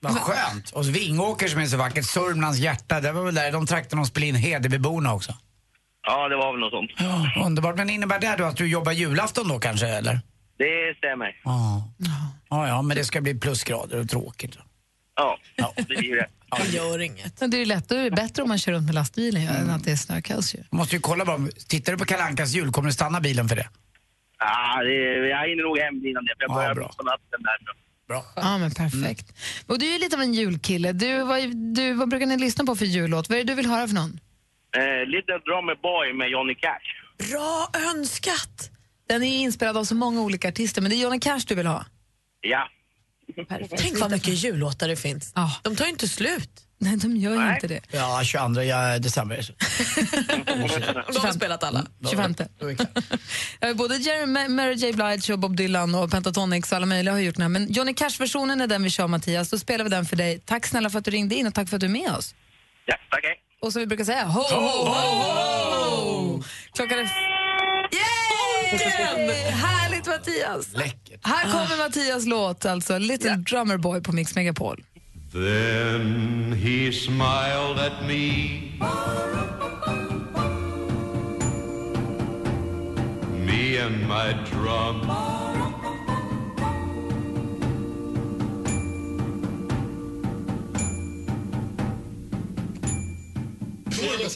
Vad skönt. Och Vingåker som är så vackert, Sörmlands hjärta, det var väl där de trakterna de spelade in Hedebyborna också. Ja, det var väl något sånt. Ja, underbart. Men innebär det då att du jobbar julafton då kanske, eller? Det stämmer. Ja. Ja, ja, men det ska bli plusgrader och tråkigt. Ja, det blir det. Det gör inget. Men det är ju lättare, bättre om man kör runt med lastbilen ju, än att det är snökaos. Ju. Måste ju kolla bara, tittar du på Kalle Ankas jul, kommer du stanna bilen för det? Ja, det, jag hinner nog hem innan det. för Jag Ja, börjar bra. på natten där. Bra. Ja, men perfekt. Och du är ju lite av en julkille. Du, vad, du, vad brukar ni lyssna på för jullåt? Vad är det du vill höra för någon? Eh, Little Drummer Boy med Johnny Cash. Bra önskat! Den är inspelad av så många olika artister, men det är Johnny Cash du vill ha. Ja. Tänk vad mycket jullåtar det finns. De tar ju inte slut. Nej, de gör ju inte det. Ja, 22 ja, december. (laughs) De har spelat alla. 25. Ja, Både Jerry, Ma- Mary J Blige och Bob Dylan och Pentatonix och alla möjliga har gjort den här. Men Johnny Cash-versionen är den vi kör Mattias. Då spelar vi den för dig. Tack snälla för att du ringde in och tack för att du är med oss. Ja, tack. hej. Och som vi brukar säga, ho, ho, ho, ho! Klockan är... Härligt Mattias! Läckert. Här kommer Mattias låt, alltså Little Drummer Boy på Mix Megapol. Then he smiled at me. Me and my drum.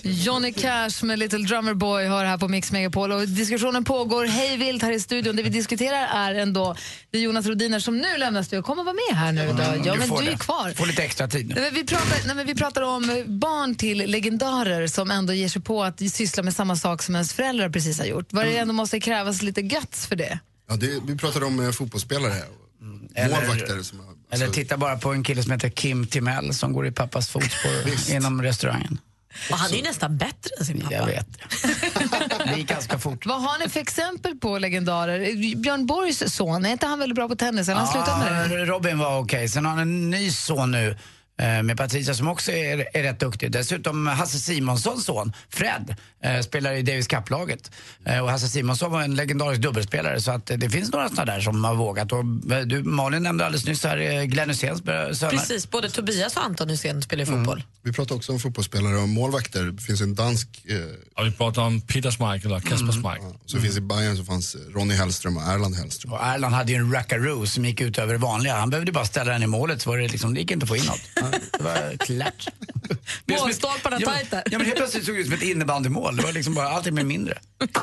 Johnny Cash med Little Drummer Boy hör här på Mix Megapol och diskussionen pågår hej vilt här i studion. Det vi diskuterar är ändå det är Jonas Rodiner som nu lämnar studion. Kommer vara med här nu idag. Ja, men du är kvar. Får lite extra tid nu. Nej, vi, pratar, nej, men vi pratar om barn till legendarer som ändå ger sig på att syssla med samma sak som ens föräldrar precis har gjort. Var det ändå måste krävas lite guts för det? Ja, det, vi pratade om eh, fotbollsspelare, Eller- målvakter som har... Eller titta bara på en kille som heter Kim Timell som går i pappas fotspår (laughs) inom restaurangen. Och han är ju nästan bättre än sin pappa. Jag vet. (laughs) Det gick ganska fort. Vad har ni för exempel på legendarer? Björn Borgs son, är inte han väldigt bra på tennis? Han slutat med det? Robin var okej. Sen har han en ny son nu med Patricia som också är, är rätt duktig. Dessutom Hasse Simonssons son, Fred, eh, spelar i Davis Cup-laget. Eh, och Hasse Simonsson var en legendarisk dubbelspelare så att eh, det finns några sådana där som har vågat. Och, eh, du, Malin nämnde alldeles nyss här eh, Glenn Hyséns eh, söner. Precis, både Tobias och Anton Hysén spelar ju fotboll. Vi pratade också om fotbollsspelare och målvakter. Det finns en dansk... Eh, Och vi pratar om Peter Schmeichel och Kasper Schmeichel. så finns i Bayern så fanns eh, Ronny Hellström och Erland Hellström. Och Erland hade ju en rackaroo som gick ut över det vanliga. Han behövde bara ställa den i målet så var det, liksom, det gick inte att få in något. Det var klart. (laughs) Målstolparna ja, tajt där. Ja, men helt plötsligt såg det ut som ett innebandymål. Det var liksom bara allting med mindre.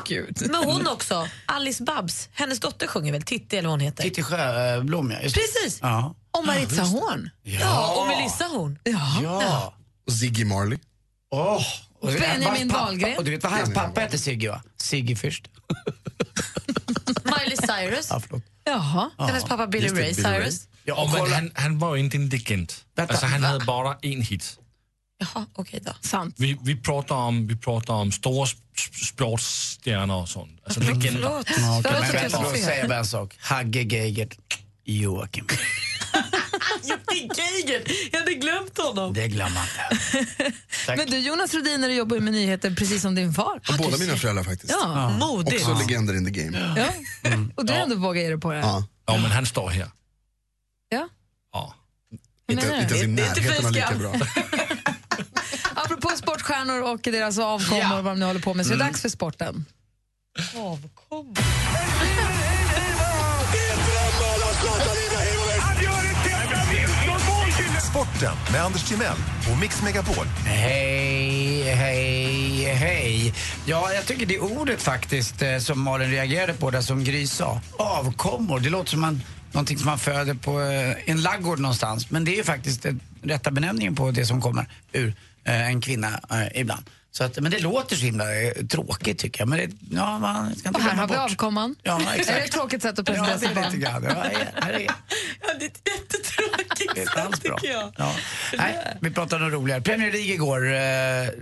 Gud. Men hon också, Alice Babs, hennes dotter sjunger väl Titti eller vad hon heter? Titti Sjöblom, ja. Just. Precis! Ja. Och Maritza Horn. Ja, och Melissa Horn. Ja. Ja. Och Ziggy Marley. Åh. Och Benjamin Wahlgren. Och du vet vad hans pappa hette Sigge va? Sigge först. Miley Cyrus. Ja, förlåt. Jaha. Hennes pappa Billy Ray Cyrus. Ja, och men han, han var inte indigent. Vänta, Alltså han va? hade bara en hit. Jaha, okej då. Sant. Vi, vi, pratar om, vi pratar om stora sp- sportstjärnor och sånt. Alltså legender. Förlåt. Förlåt men bara en sak. Hagge Geigert, Joakim. (laughs) Jocke Geiger! Jag hade glömt honom. Det glömmer man inte. (laughs) Men du Jonas Rhodiner jobbar ju med nyheter precis som din far. Och båda mina föräldrar faktiskt. Ja, modigt. Också legender in the game. Ja. Och du ändå vågar ge dig på det. Ja. Ja, men han står här. Ja. Ja. Inte, inte ens i Det är inte närheten av lika bra. (laughs) Apropå sportstjärnor och deras avkommor och vad de nu håller på med så är det dags för sporten. Avkom. Sporten med Anders Timell och Mix Megapol. Hej, hej, hej. Ja, jag tycker det är ordet faktiskt eh, som Malin reagerade på, där som Gry sa. Avkommor, det låter som man, någonting som man föder på eh, en laggård någonstans. Men det är ju faktiskt den rätta benämningen på det som kommer ur en kvinna ibland. Så att, men det låter så himla eh, tråkigt tycker jag. Men det, ja, man ska inte Och här har vi bort. avkomman. Ja, Är det exakt. ett tråkigt sätt att Ja, presentera det sig är lite på? grann. Ja, här, här är, (laughs) Ja, det är ett jättetråkigt det är inte alls bra. tycker jag. Ja. Nej, vi pratar om roligare. Premier League igår. Eh,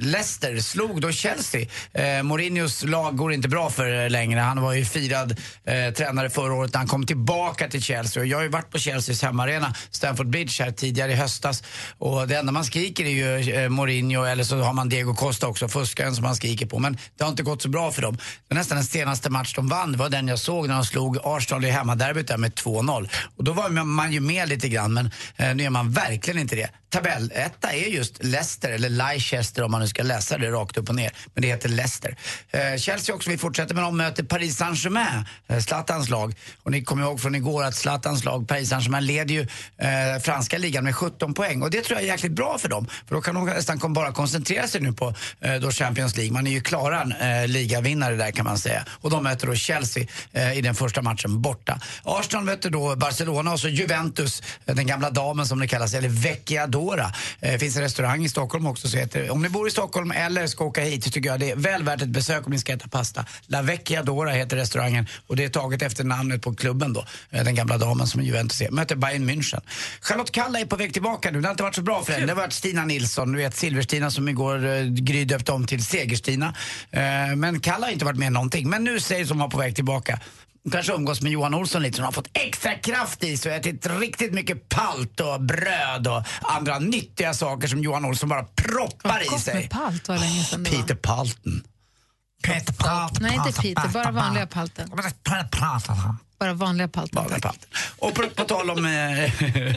Leicester slog då Chelsea. Eh, Mourinhos lag går inte bra för längre. Han var ju firad eh, tränare förra året när han kom tillbaka till Chelsea. Och jag har ju varit på Chelseas hemmaarena, Stamford Bridge, här tidigare i höstas. Och det enda man skriker är ju eh, Mourinho eller så har man Diego Costa också, fuskaren som man skriker på. Men det har inte gått så bra för dem. Det var nästan den senaste match de vann. Det var den jag såg när de slog Arsenal i hemmaderbyt där med 2-0. Och då var man ju med lite grann men eh, nu är man verkligen inte det. Tabelletta är just Leicester, eller Leicester om man nu ska läsa det rakt upp och ner. Men det heter Leicester. Eh, Chelsea också, vi fortsätter med dem, möter Paris Saint-Germain, eh, Zlatans lag. Och ni kommer ihåg från igår att Zlatans lag, Paris Saint-Germain, leder ju eh, franska ligan med 17 poäng. Och det tror jag är jäkligt bra för dem. För då kan de nästan bara koncentrera sig nu på eh, Eh, då Champions League. Man är ju klara eh, ligavinnare där kan man säga. Och de möter då Chelsea eh, i den första matchen borta. Arsenal möter då Barcelona och så Juventus, eh, den gamla damen som det kallas, eller Vecchiadora. Eh, Det finns en restaurang i Stockholm också så heter, om ni bor i Stockholm eller ska åka hit så tycker jag det är väl värt ett besök om ni ska äta pasta. La Vecchiadora heter restaurangen och det är taget efter namnet på klubben då, eh, den gamla damen som Juventus är. Möter Bayern München. Charlotte Kalla är på väg tillbaka nu, det har inte varit så bra för henne. Det har varit Stina Nilsson, du vet Silverstina som igår eh, grydde döpte om till Segerstina. Eh, men Kalla har inte varit med någonting. Men nu sägs hon vara på väg tillbaka. Kanske umgås med Johan Olsson lite, hon har fått extra kraft i sig och ätit riktigt mycket palt och bröd och andra nyttiga saker som Johan Olsson bara proppar i sig. med palt var länge sedan var. Peter Palten. Peter Palten. Nej, inte Peter, bara vanliga palten. Bara vanliga palten. Vanliga palten. Och på, på, tal om, eh,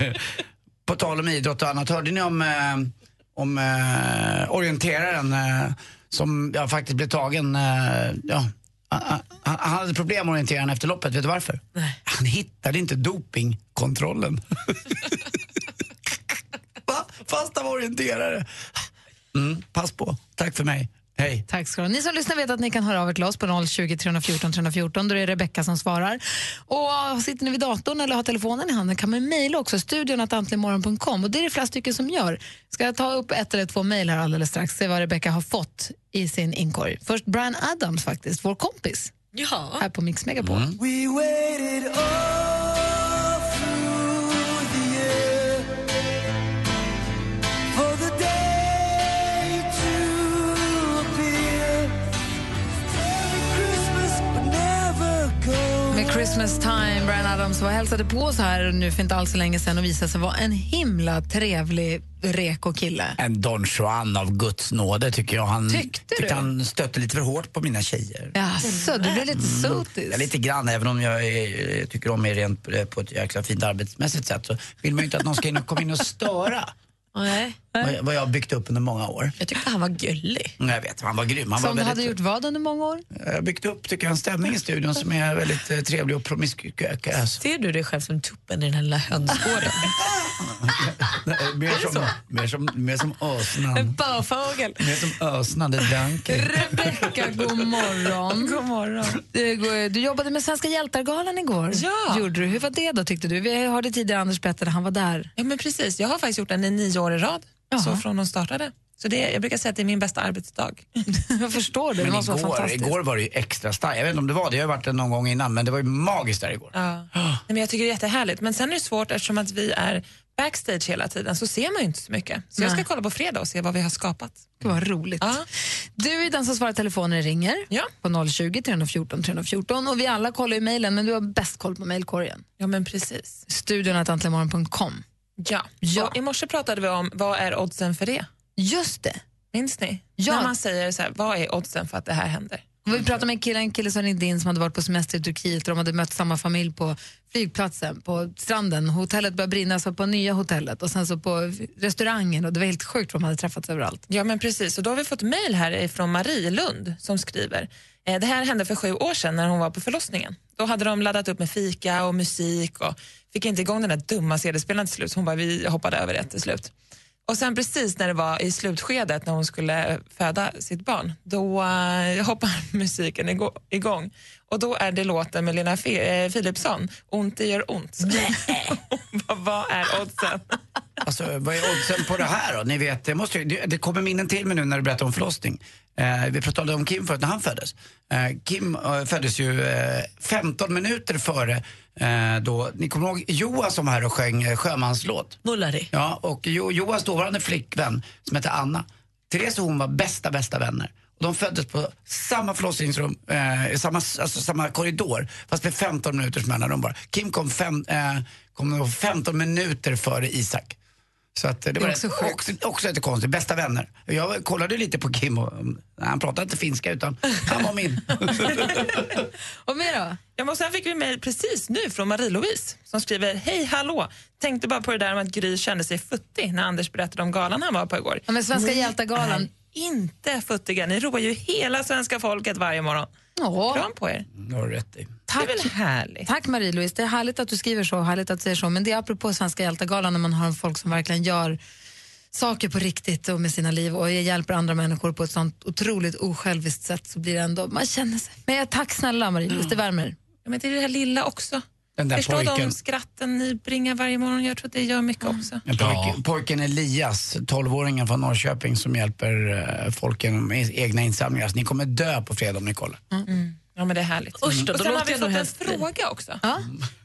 (laughs) på tal om idrott och annat, hörde ni om, eh, om eh, orienteraren eh, som ja, faktiskt blev tagen, eh, ja, han, han han hade problem med orienteraren efter loppet, vet du varför? Han hittade inte dopingkontrollen. (laughs) Fast han var orienterare. Mm, pass på, tack för mig. Hej. Tack ska du. Ni som lyssnar vet att ni kan höra av er till oss på 020 314 314. Då är det Rebecka som svarar. Och sitter ni vid datorn eller har telefonen i handen kan man mejla också, studion att antligenmorgon.com. Och det är det flera stycken som gör. Ska jag ta upp ett eller två mejl här alldeles strax, se vad Rebecka har fått i sin inkorg. Först Brian Adams faktiskt, vår kompis. Ja. Här på Mix Megapol. We Christmas time, Brian Adams var hälsade på oss här nu för inte alls så länge sedan och visade sig vara en himla trevlig reko kille. En Don Juan av Guds nåde tycker jag. Han Tyckte du? han stötte lite för hårt på mina tjejer. Jaså, du blev lite sotis. Ja, lite grann, även om jag är, tycker om er rent på- på ett jäkla fint arbetsmässigt sätt så vill man ju inte att någon ska in och komma in och störa Nej. Vad, vad jag har byggt upp under många år. Jag tyckte han var gullig. Jag vet, han var grym. Han Som var du väldigt, hade gjort vad under många år? Jag har byggt upp tycker jag, en stämning i studion som är väldigt eh, trevlig och promiskuös. Ser du dig själv som tuppen i den här lilla hönsgården? (laughs) mer, som, mer, som, mer som en ösnan. börfågel. Mer som ösnande Danke. Rebecka, god morgon. God morgon. Du, du jobbade med Svenska hjältargalan igår. Ja. Gjorde du. Hur var det då tyckte du? Vi hörde tidigare Anders berätta att han var där. Ja, men precis. Jag har faktiskt gjort den i nio år i rad, Jaha. så från de startade. Så det, jag brukar säga att det är min bästa arbetsdag. (laughs) Jag förstår det. Det Men måste vara igår, fantastiskt. igår var det ju extra starkt. Jag vet inte om det var det, jag har varit där någon gång innan, men det var ju magiskt där igår. Ja. Nej, men jag tycker det är jättehärligt. Men sen är det svårt eftersom att vi är backstage hela tiden så ser man ju inte så mycket. Så jag ska Nej. kolla på fredag och se vad vi har skapat. Gud, vad roligt. Du är den som svarar telefonen ringer på 020 314 314 och vi alla kollar ju mejlen men du har bäst koll på mejlkorgen. Ja men precis. Studion. Ja. Ja. Och I morse pratade vi om vad är oddsen för det? Just det. Minns ni? Ja. När man säger så här, vad är oddsen för att det här händer? Och Vi pratade med en kille, en kille som ringde in som hade varit på semester i Turkiet och de hade mött samma familj på flygplatsen, på stranden. Hotellet började brinna, så på nya hotellet och sen så på restaurangen och det var helt sjukt vad de hade träffats överallt. Ja men precis, och då har vi fått mejl här från Marie Lund som skriver eh, det här hände för sju år sedan när hon var på förlossningen. Då hade de laddat upp med fika och musik och fick inte igång den där dumma CD-spelaren till slut så hon bara vi hoppade över det till slut. Och sen precis när det var i slutskedet när hon skulle föda sitt barn då eh, hoppar (laughs) musiken igång och då är det låten med Lena Fe- eh, Philipsson, Ont det gör ont. (laughs) vad, vad är oddsen? (laughs) Alltså, vad är oddsen på det här då? Ni vet, det, måste, det, det kommer minnen till mig nu när du berättar om förlossning. Eh, vi pratade om Kim förut, när han föddes. Eh, Kim eh, föddes ju eh, 15 minuter före eh, då, ni kommer ihåg Johan som var här och sjöng eh, sjömanslåt? Mullari. Ja, och jo, Johans dåvarande flickvän som hette Anna, Therese och hon var bästa, bästa vänner. Och de föddes på samma förlossningsrum, eh, samma, alltså, samma korridor, fast med 15 minuters mellanrum bara. Kim kom, fem, eh, kom nog 15 minuter före Isak. Så att, det, Det är var också rätt- också, också lite konstigt, bästa vänner. Jag kollade lite på Kim och mm, han pratade inte finska utan han var min. (laughs) Och mer då? Ja, men och sen fick vi mejl precis nu från Marie-Louise som skriver Hej hallå! Tänkte bara på det där med att Gry kände sig futtig när Anders berättade om galan han var på igår. Ja, men Svenska hjältar-galan- är inte futtiga. Ni roar ju hela svenska folket varje morgon. Kram på er. Det har du rätt i. Tack. Härligt? Tack Marie-Louise, det är härligt att du skriver så, härligt att du säger så. Men det är apropå Svenska hjältegalan när man har folk som verkligen gör saker på riktigt och med sina liv och hjälper andra människor på ett sånt otroligt osjälviskt sätt så blir det ändå, man känner sig. Men jag, tack snälla Marie-Louise, det värmer. Ja, men det är det här lilla också. Den där Förstå pojken. de skratten ni bringar varje morgon. Jag tror att det gör mycket också. En pojke, Pojken Elias, 12-åringen från Norrköping som hjälper eh, folk genom e- egna insamlingar. Så ni kommer dö på fredag om ni kollar. Mm. Ja, men det är härligt. Usch då, och då sen har vi fått en helst bli. fråga också.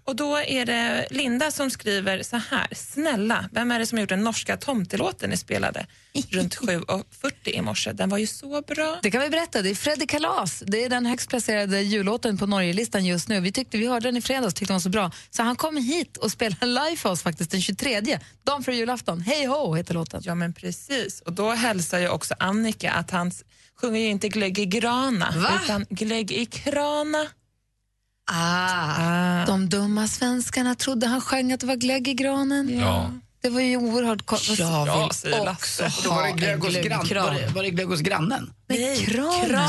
Och då är det Linda som skriver så här. Snälla, vem är det som gjort den norska tomtelåten ni spelade runt 7.40 i morse? Den var ju så bra. Det kan vi berätta, det är Freddy Kalas. Det är den högst placerade jullåten på Norgelistan just nu. Vi, tyckte, vi hörde den i fredags tyckte den var så bra. Så han kom hit och spelade live för oss faktiskt den 23, dagen före julafton. Hej ho heter låten. Ja men precis. Och då hälsar ju också Annika att han s- sjunger ju inte glögg i grana Va? utan glögg i krana. Ah. De dumma svenskarna trodde han sjöng att det var glögg i granen. Ja. Det var ju oerhört konstigt. Jag Ja, vill säger också Lasse. Då var det ha glögg en hos, glöggkran. var det, var det glögg hos grannen? Nej, kranen.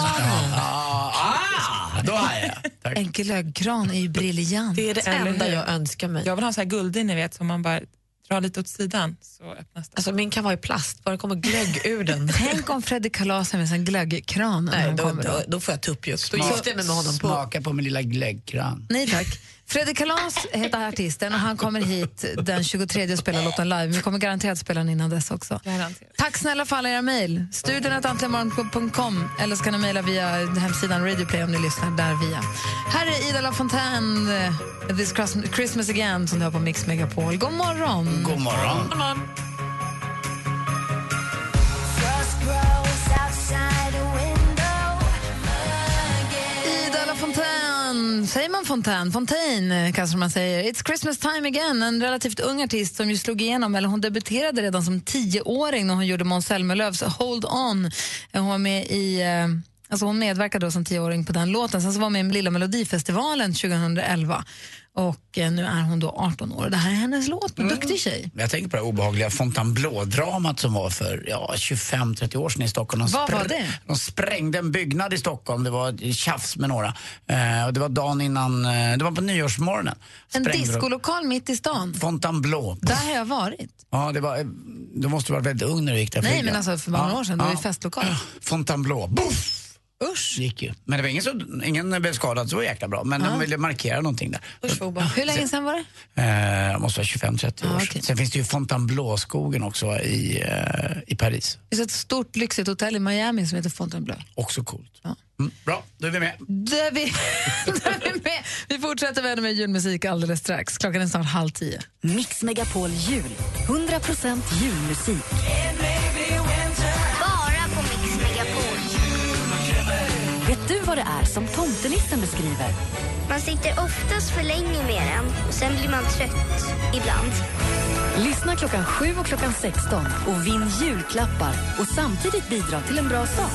Ah, ah, då har jag. Tack. En glöggkran är ju briljant. Det är det enda jag önskar mig. Jag vill ha en sån här guldig ni vet som man bara drar lite åt sidan så öppnas det. Alltså min kan vara i plast, bara det kommer glögg ur den. (laughs) Tänk om Freddy Kalas har med en glöggkran. Nej, då, då, då får jag tuppjuck. Då Smak- gifter jag mig med honom. På. Smaka på min lilla glöggkran. Nej tack. Freddy Kalas heter artisten och han kommer hit den 23 och spelar låten live. Vi kommer garanterat spela den innan dess också. Garanterat. Tack snälla för alla era mejl. Studion.antligenmorgon.com eller så kan ni mejla via hemsidan Radioplay om ni lyssnar där via. Här är Ida LaFontaine, eh, This Christmas- Christmas Again som du har på Mix Megapol. God morgon! God morgon. Ida Fontaine? Fontaine eh, kanske man säger. It's Christmas time again, en relativt ung artist som ju slog igenom, eller hon debuterade redan som tioåring när hon gjorde Måns Zelmerlöws Hold On. Eh, hon var med i eh, Alltså hon medverkade då som tioåring på den låten. Sen så var hon med i Lilla Melodifestivalen 2011. Och eh, nu är hon då 18 år. Det här är hennes låt. En duktig tjej. Jag tänker på det obehagliga Fontainebleau-dramat som var för ja, 25-30 år sedan i Stockholm. De Vad var det? De sprängde en byggnad i Stockholm. Det var tjafs med några. Eh, och det var dagen innan, eh, det var på nyårsmorgonen. En Sprängde de- diskolokal mitt i stan. Fontainebleau. Där har jag varit. Ja, det var, eh, du måste vara väldigt ung när du gick där. Nej, men alltså för många år sedan. Det var ju festlokal. Fontainebleau. Buff! Usch. Gick ju. Men det var ingen, så, ingen blev skadad, så var jäkla bra. Men de ville markera någonting där. Hur länge sedan var det? Eh, det måste vara 25-30 år Ah, sedan. okej. Sen finns det ju Fontainebleau-skogen också i, eh, i Paris. Det finns ett stort lyxigt hotell i Miami som heter Fontainebleau. Också coolt. Mm, bra, då är vi med. Där vi, (laughs) där vi, med. vi fortsätter vi med julmusik alldeles strax. Klockan är snart halv tio. Mix Megapol Jul. 100% julmusik. Vet du vad det är som tomtenissen beskriver? Man sitter oftast för länge med den och sen blir man trött ibland. Lyssna klockan 7 och klockan 16 och vinn julklappar och samtidigt bidra till en bra sak.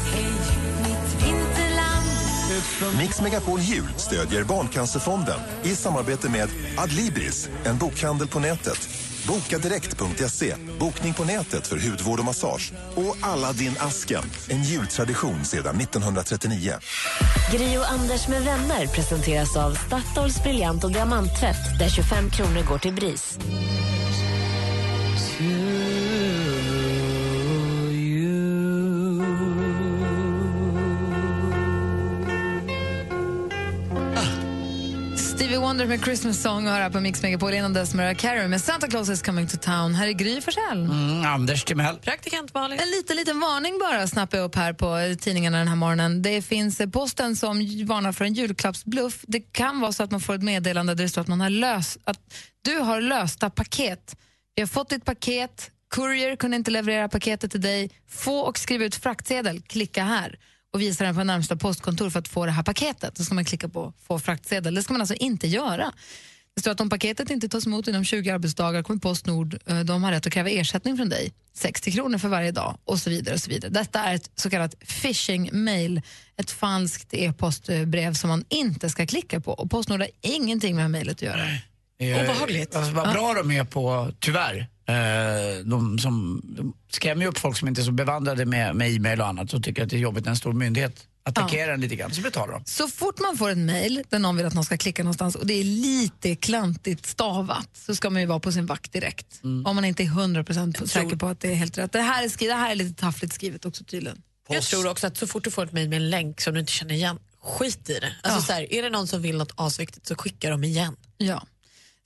Mix Megapol Jul stödjer Barncancerfonden i samarbete med Adlibris, en bokhandel på nätet. Boka direkt.se. bokning på nätet för hudvård och massage. Och alla din asken en jultradition sedan 1939. Gri och Anders med vänner presenteras av Statoils briljant och diamanttvätt där 25 kronor går till BRIS. Wonder med Christmas Song och här på Mix Megapol innan dess Mariah Carey med Santa Claus is coming to town. Här är Gry Forssell. Mm, Anders Timell. Praktikant Malin. En liten, liten varning bara snappar jag upp här på tidningarna den här morgonen. Det finns eh, posten som varnar för en julklappsbluff. Det kan vara så att man får ett meddelande där det står att, man har löst, att du har lösta paket. Vi har fått ditt paket, Courier kunde inte leverera paketet till dig. Få och skriv ut fraktsedel, klicka här och visa den på närmsta postkontor för att få det här paketet. Då ska man klicka på få fraktsedel. Det ska man alltså inte göra. Det står att om paketet inte tas emot inom 20 arbetsdagar kommer Postnord eh, de har rätt att kräva ersättning från dig. 60 kronor för varje dag och så vidare. och så vidare. Detta är ett så kallat phishing-mail, ett falskt e-postbrev som man inte ska klicka på. Och Postnord har ingenting med mejlet att göra. Nej. Obehagligt. Alltså, vad bra de är på, tyvärr. Eh, de som de skrämmer ju upp folk som inte är så bevandrade med, med e-mail och annat och tycker att det är jobbigt när en stor myndighet attackerar en lite grann. Så betalar de. Så fort man får ett mejl där någon vill att någon ska klicka någonstans och det är lite klantigt stavat så ska man ju vara på sin vakt direkt. Om man inte är 100% säker på att det är helt rätt. Det här är, skri- det här är lite taffligt skrivet också tydligen. Jag tror också att så fort du får ett mejl med en länk som du inte känner igen, skit i det. Alltså så här, är det någon som vill något asviktigt så skicka dem igen. Ja.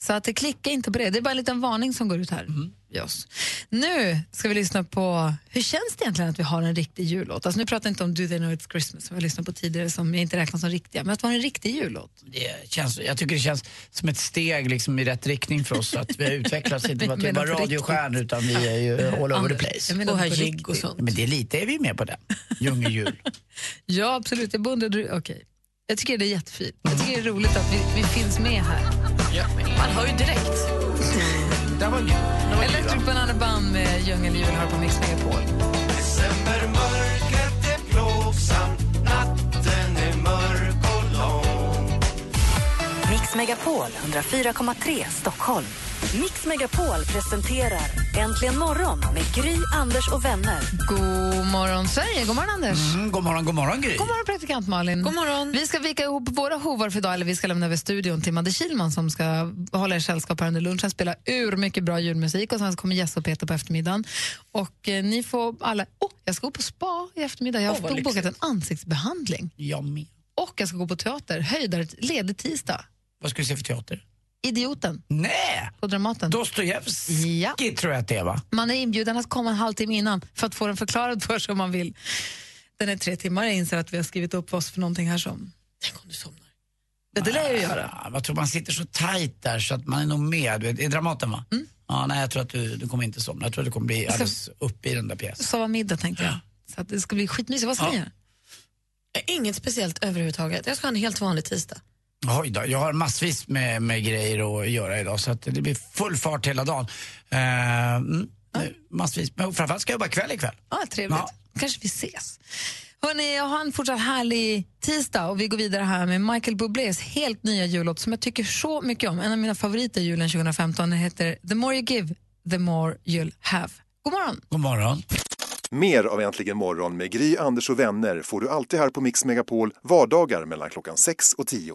Så att det klicka inte på det. Det är bara en liten varning som går ut här. Yes. Nu ska vi lyssna på hur känns det egentligen att vi har en riktig jullåt? Alltså nu pratar jag inte om Do They Know It's Christmas som vi lyssnade på tidigare som jag inte räknar som riktiga, men att vara en riktig jullåt. Det känns, jag tycker det känns som ett steg liksom i rätt riktning för oss. Att vi har utvecklats inte bara till radiostjärnor utan vi är ju all over the place. Jag menar Och riktigt. och sånt. Men det är lite är vi med på det. Djungeljul. (laughs) Ja, absolut. Jag beundrar Okej. Jag tycker det är jättefint. Jag tycker det är roligt att vi, vi finns med här. Man hör ju direkt. Det var gud. Electric Banana Band med Djungeljul här på Mix Megapol. Decembermörkret är plågsamt, natten är mörk och lång. Mix Megapol 104,3 Stockholm. Mix Megapol presenterar Äntligen morgon med Gry, Anders och vänner. God morgon, Sverige. God morgon, Anders. Mm, god morgon, god morgon Gry. God morgon, praktikant Malin. God morgon. Vi ska vika ihop våra hovar för idag, eller vi ska lämna över studion till Madde Kihlman som ska hålla er sällskap här under lunchen, spela ur mycket bra julmusik och sen kommer Jess och Peter på eftermiddagen. Och eh, ni får alla... Oh, jag ska gå på spa i eftermiddag. Jag har Åh, vad bokat en ansiktsbehandling. Jag med. Och jag ska gå på teater, höjdare, ledig tisdag. Vad ska vi se för teater? Idioten Nej! på Dramaten. Dostojevskij Ja. tror jag att det är va? Man är inbjuden att komma en halvtimme innan för att få den förklarad för sig om man vill. Den är tre timmar. Jag inser att vi har skrivit upp oss för någonting här som... Tänk om du somnar. Ja, det lär jag ju göra. Ja, jag tror man sitter så tajt där så att man är nog med. Du vet, Det är Dramaten va? Mm. Ja, nej, jag tror att du, du kommer inte somna. Jag tror att du kommer bli alldeles uppe i den där pjäsen. Sova middag tänkte jag. Så att det ska bli skitmysigt. Vad ska ni Ja. göra? Inget speciellt överhuvudtaget. Jag ska ha en helt vanlig tisdag. Oj då, jag har massvis med, med grejer att göra idag så att det blir full fart hela dagen. Uh, mm, Massvis, men framförallt ska jag jobba kväll ikväll. Ja, trevligt. Ja. Kanske vi ses. Hörrni, jag har en fortsatt härlig tisdag och vi går vidare här med Michael Bublés helt nya jullåt som jag tycker så mycket om. En av mina favoriter julen 2015. Den heter The more you give, the more you'll have. God morgon! God morgon. Mer av Äntligen morgon med Gry, Anders och vänner får du alltid här på Mix Megapol vardagar mellan klockan 6 och 10.